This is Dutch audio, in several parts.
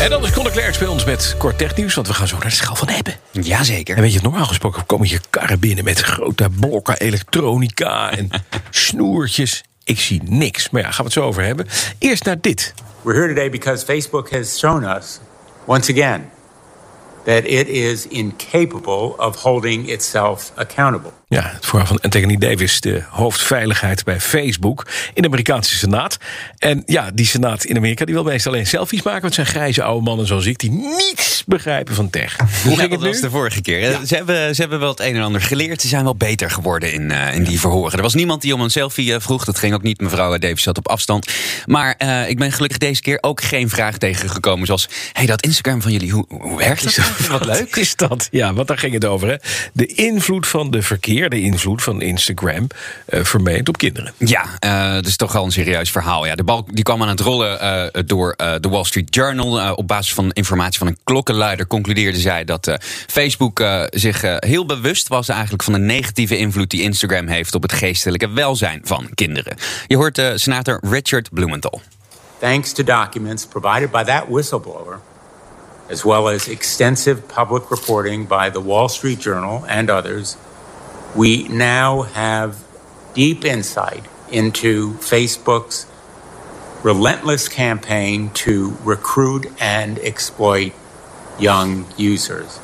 En dan is Conor Klerks bij ons met kort technieuws, want we gaan zo naar de schaal van hebben. Jazeker. En weet je, normaal gesproken komen je karren binnen met grote blokken elektronica en snoertjes. Ik zie niks, maar ja, gaan we het zo over hebben. Eerst naar dit. We're here today because Facebook has shown us, once again, that it is incapable of holding itself accountable. Ja, het verhaal van Anthony Davis, de hoofdveiligheid bij Facebook in de Amerikaanse Senaat. En ja, die Senaat in Amerika die wil meestal alleen selfies maken. Want het zijn grijze oude mannen zoals ik die niets begrijpen van tech. Hoe Ja, ging dat het nu? was de vorige keer. Ze, hebben, ze hebben wel het een en ander geleerd. Ze zijn wel beter geworden in, eh, in die verhoren. Er was niemand die om een selfie eh, vroeg. Dat ging ook niet. Mevrouw Davis zat op afstand. Maar eh, ik ben gelukkig deze keer ook geen vraag tegengekomen. Zoals, hey, dat Instagram van jullie, hoe, hoe werkt dat? Wat leuk. is dat? Ja, want daar ging het over. Hè? De invloed van de verkeer, de invloed van Instagram, eh vermeend op kinderen. Ja, eh, dat is toch wel een serieus verhaal. Ja, de bal die kwam aan het rollen eh, door eh, de Wall Street Journal. Op basis van informatie van een klokkenluider concludeerde zij dat eh, Facebook eh, zich heel bewust was eigenlijk van de negatieve invloed die Instagram heeft op het geestelijke welzijn van kinderen. Je hoort eh, senator Richard Blumenthal. Thanks to documents provided by that whistleblower, as well as extensive public reporting by the Wall Street Journal and others, we now have deep insight into Facebook's relentless campaign to recruit and exploit young users.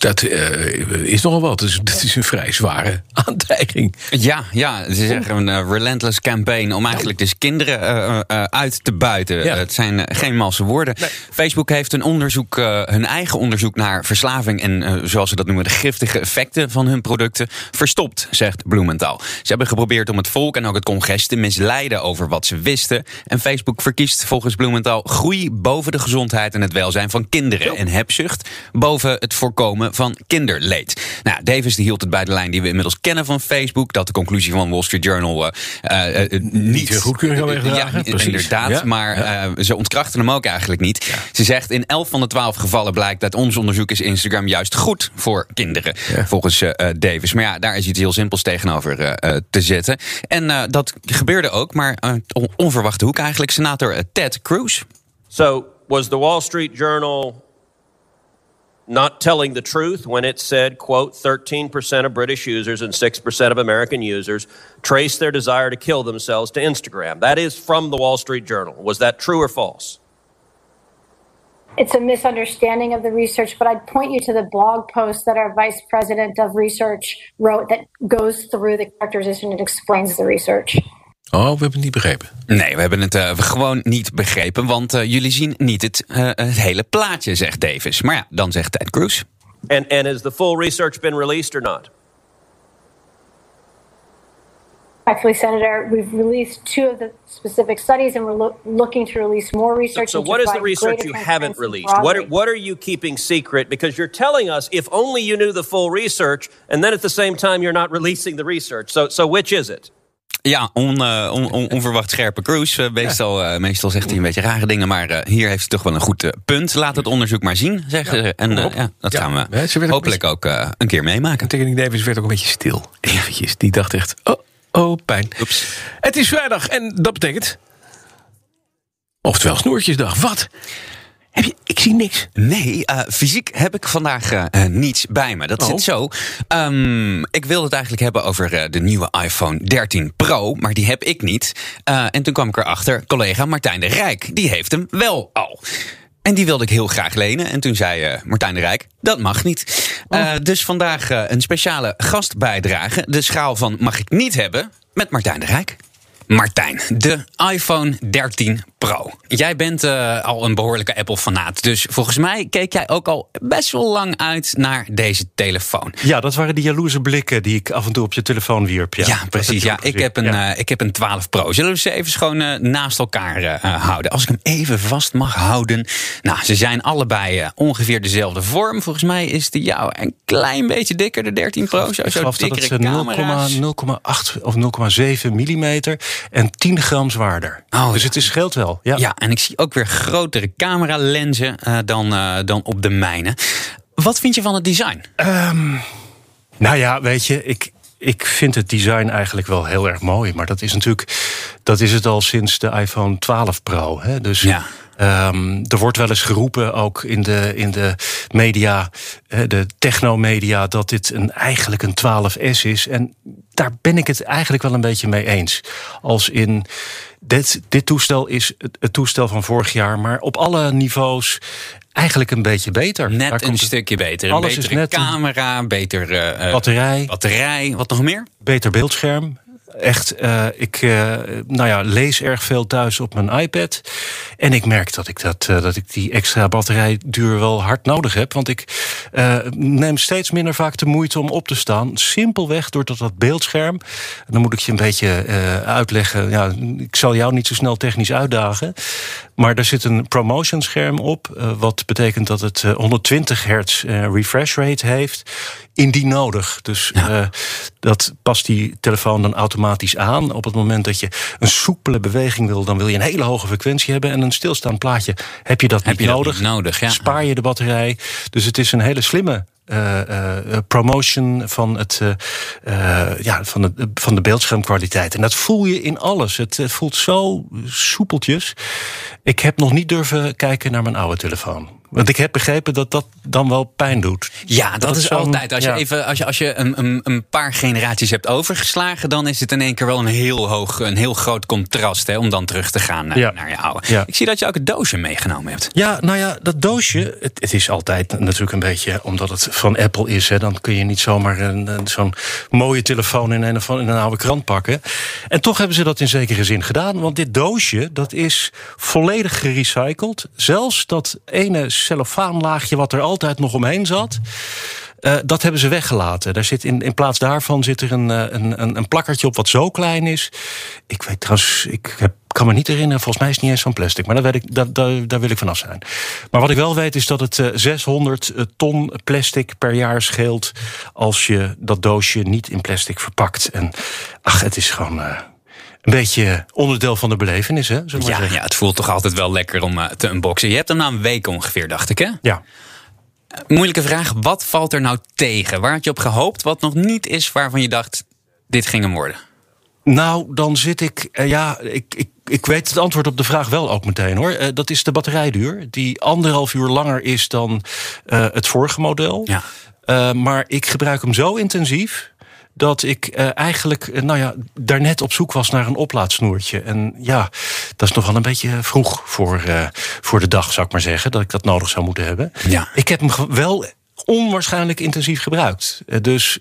Dat eh, is nogal wat. Dus dat is een vrij zware aantijging. Ja, ja, ze zeggen een eh, relentless campaign om eigenlijk dus kinderen eh, uit te buiten. Ja. Het zijn geen malse woorden. Facebook heeft een onderzoek, hun eigen onderzoek naar verslaving en zoals ze dat noemen, de giftige effecten van hun producten verstopt, zegt Bloementhal. Ze hebben geprobeerd om het volk en ook het congres te misleiden over wat ze wisten. En Facebook verkiest volgens Bloementhal groei boven de gezondheid en het welzijn van kinderen en hebzucht boven het voorkomen van kinderleed. Nou, Davis die hield het bij de lijn die we inmiddels kennen van Facebook, dat de conclusie van Wall Street Journal eh, eh, eh, niet kan wegdragen, Ja, precies. inderdaad. Ja, Maar eh, ze ontkrachten hem ook eigenlijk niet. Ze zegt in 11 van de 12 gevallen blijkt dat ons onderzoek is Instagram juist goed voor kinderen. Volgens Davis. Maar ja, daar is iets heel simpels tegenover eh, eh, te zetten. En eh, dat gebeurde ook, maar on- onverwachte hoek eigenlijk. Senator Ted Cruz. So, was the Wall Street Journal not telling the truth when it said, quote, 13% of British users and 6% of American users trace their desire to kill themselves to Instagram? That is from the Wall Street Journal. Was that true or false? it's a misunderstanding of the research, but I'd point you to the blog post that our vice president of research wrote that goes through the characterization and explains the research. Oh, we hebben het niet begrepen. Nee, we hebben het eh, gewoon niet begrepen, want eh, jullie zien niet het, eh, het hele plaatje, zegt Davis. Maar ja, dan zegt Ted Cruz. And, and has the full research been released or not? Actually, Senator, we've released two of the specific studies, and we're loo- looking to release more So, research. so to what is the research you haven't released? What are, what are you keeping secret? Because you're telling us if only you knew the full research, and then at the same time you're not releasing the research. So, so which is it? Ja, on, eh, on- on- onverwacht scherpe Cruz. Eh, meestal, eh, meestal zegt hij een beetje rare dingen, maar hier heeft hij toch wel een goed punt. Laat het onderzoek maar zien, zeggen ze. En ja, dat Ja. gaan we ook hopelijk ook een keer meemaken. Anthony Davis werd ook een beetje stil. Eventjes. Die dacht echt, oh, oh, pijn. Oeps. Het is vrijdag en dat betekent... Oftewel snoertjesdag. Wat? Heb je, ik zie niks. Nee, eh, fysiek heb ik vandaag eh, eh, niets bij me. Dat Oh. zit zo. Ehm, ik wilde het eigenlijk hebben over de nieuwe iPhone 13 Pro, maar die heb ik niet. En toen kwam ik erachter, collega Martijn de Rijk, die heeft hem wel al. En die wilde ik heel graag lenen. En toen zei Martijn de Rijk, dat mag niet. Eh, dus vandaag een speciale gastbijdrage. De schaal van mag ik niet hebben met Martijn de Rijk. Martijn, de iPhone 13 Pro. Jij bent uh, al een behoorlijke Apple-fanaat. Dus volgens mij keek jij ook al best wel lang uit naar deze telefoon. Ja, dat waren die jaloerse blikken die ik af en toe op je telefoon wierp. Ja, ja precies. Ja, ik, heb een, ja. uh, ik heb een 12 Pro. Zullen we ze even gewoon uh, naast elkaar houden? Als ik hem even vast mag houden. Nou, ze zijn allebei ongeveer dezelfde vorm. Volgens mij is de jou een klein beetje dikker, de 13 Pro. Zo, ik geloof dat het 0,8 of 0,7 millimeter en 10 gram zwaarder. Oh, dus het is scheelt wel. Ja. ja, en ik zie ook weer grotere cameralenzen uh, dan, uh, dan op de mijne. Wat vind je van het design? Um, nou ja, weet je, ik, ik vind het design eigenlijk wel heel erg mooi. Maar dat is natuurlijk, dat is het al sinds de iPhone 12 Pro. Hè? Dus ja. Um, er wordt wel eens geroepen, ook in de, in de media, de technomedia, dat dit een, eigenlijk een 12S is. En daar ben ik het eigenlijk wel een beetje mee eens. Als in. Dit, dit toestel is het, het toestel van vorig jaar, maar op alle niveaus eigenlijk een beetje beter. Net een stukje beter. Een Alles betere is net camera, beter uh, batterij. batterij. Wat nog meer? Beter beeldscherm echt, uh, ik uh, nou ja, lees erg veel thuis op mijn iPad. En ik merk dat ik, dat, uh, dat ik die extra batterijduur wel hard nodig heb. Want ik neem steeds minder vaak de moeite om op te staan. Simpelweg doordat dat beeldscherm. Dan moet ik je een beetje uitleggen. Ja, ik zal jou niet zo snel technisch uitdagen. Maar er zit een promotion scherm op. wat betekent dat het 120 hertz refresh rate heeft. Indien nodig. Dus ja. dat past die telefoon dan automatisch aan. Op het moment dat je een soepele beweging wil, dan wil je een hele hoge frequentie hebben. En een stilstaand plaatje heb je dat heb niet je nodig. Dat niet nodig ja. Spaar je de batterij. Dus het is een hele slimme uh, uh, promotion van, het, uh, ja, van, de, van de beeldschermkwaliteit. En dat voel je in alles. Het, het voelt zo soepeltjes. Ik heb nog niet durven kijken naar mijn oude telefoon. Want ik heb begrepen dat dat dan wel pijn doet. Ja, dat, dat is altijd. Als je, even, als je, als je een, een, een, paar generaties hebt overgeslagen, dan is het in één keer wel een heel hoog, een heel groot contrast hè, om dan terug te gaan naar, ja. naar je oude. Ja. Ik zie dat je ook het doosje meegenomen hebt. Ja, nou ja, dat doosje, het, het is altijd natuurlijk een beetje, omdat het van Apple is, hè, dan kun je niet zomaar een, een, zo'n mooie telefoon in een, in een oude krant pakken. En toch hebben ze dat in zekere zin gedaan, want dit doosje, dat is volledig gerecycled. Zelfs dat ene cellofaanlaagje wat er altijd nog omheen zat. Uh, dat hebben ze weggelaten. Daar zit in, in plaats daarvan zit er een, een, een, een plakkertje op wat zo klein is. Ik weet trouwens, ik heb, kan me niet herinneren, volgens mij is het niet eens van plastic. Maar daar, weet ik, daar, daar, wil ik vanaf zijn. Maar wat ik wel weet is dat het uh, 600 ton plastic per jaar scheelt. als je dat doosje niet in plastic verpakt. En ach, het is gewoon. Een beetje onderdeel van de belevenis, hè? Ja, ja, het voelt toch altijd wel lekker om uh, te unboxen. Je hebt hem na een week ongeveer, dacht ik, hè? Ja. Moeilijke vraag, wat valt er nou tegen? Waar had je op gehoopt, wat nog niet is waarvan je dacht, dit ging hem worden? Nou, dan zit ik, uh, ja, ik, ik, ik weet het antwoord op de vraag wel ook meteen hoor. Uh, dat is de batterijduur, die anderhalf uur langer is dan het vorige model. Ja. maar ik gebruik hem zo intensief dat ik uh, eigenlijk, uh, nou ja, daarnet op zoek was naar een oplaadsnoertje. En ja, dat is nog wel een beetje vroeg voor, uh, voor de dag, zou ik maar zeggen, dat ik dat nodig zou moeten hebben. Ja. Ik heb hem wel onwaarschijnlijk intensief gebruikt. Dus.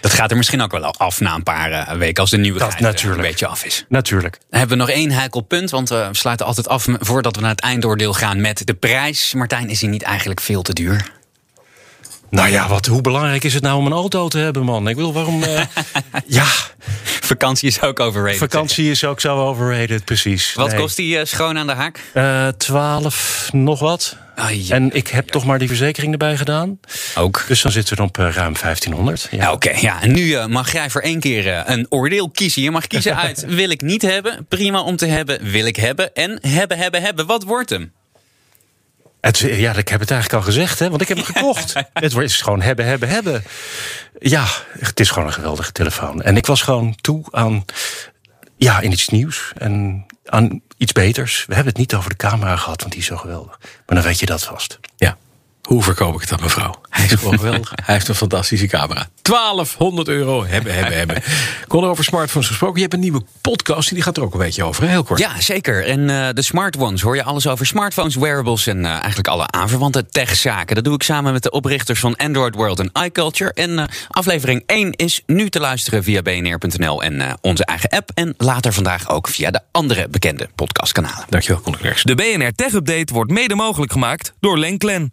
dat gaat er misschien ook wel af na een paar weken als de nieuwe dat natuurlijk. een beetje af is. Natuurlijk. Dan hebben we nog één heikel punt, want we sluiten altijd af voordat we naar het eindoordeel gaan met de prijs. Martijn, is hij niet eigenlijk veel te duur? Nou ja, wat, hoe belangrijk is het nou om een auto te hebben, man? Ik wil waarom. Uh, ja. Vakantie is ook overrated. Vakantie is ook zo overrated, precies. Wat kost die uh, schoon aan de haak? Uh, 12 nog wat. Ah, ja. En ik heb toch maar die verzekering erbij gedaan. Ook. Dus dan zitten we op uh, ruim 1500. Ja. Oké, okay, ja. En nu mag jij voor één keer een oordeel kiezen. Je mag kiezen uit wil ik niet hebben, prima om te hebben, wil ik hebben en hebben, hebben, hebben. Wat wordt hem? Het, ja, ik heb het eigenlijk al gezegd, hè, want ik heb hem gekocht. het is gewoon hebben, hebben, hebben. Ja, het is gewoon een geweldige telefoon. En ik was gewoon toe aan, ja, in iets nieuws en aan iets beters. We hebben het niet over de camera gehad, want die is zo geweldig. Maar dan weet je dat vast. Ja. Hoe verkoop ik het aan mevrouw? Hij is gewoon geweldig. Hij heeft een fantastische camera. 1200 euro hebben, hebben, hebben. Kon over smartphones gesproken. Je hebt een nieuwe podcast en die gaat er ook een beetje over. Heel kort. Ja, zeker. En uh, de Smart Ones hoor je alles over smartphones, wearables en uh, eigenlijk alle aanverwante techzaken. Dat doe ik samen met de oprichters van Android World en iCulture. En uh, aflevering 1 is nu te luisteren via bnr.nl en onze eigen app. En later vandaag ook via de andere bekende podcastkanalen. Dankjewel, Conor De BNR Tech Update wordt mede mogelijk gemaakt door Lenklen.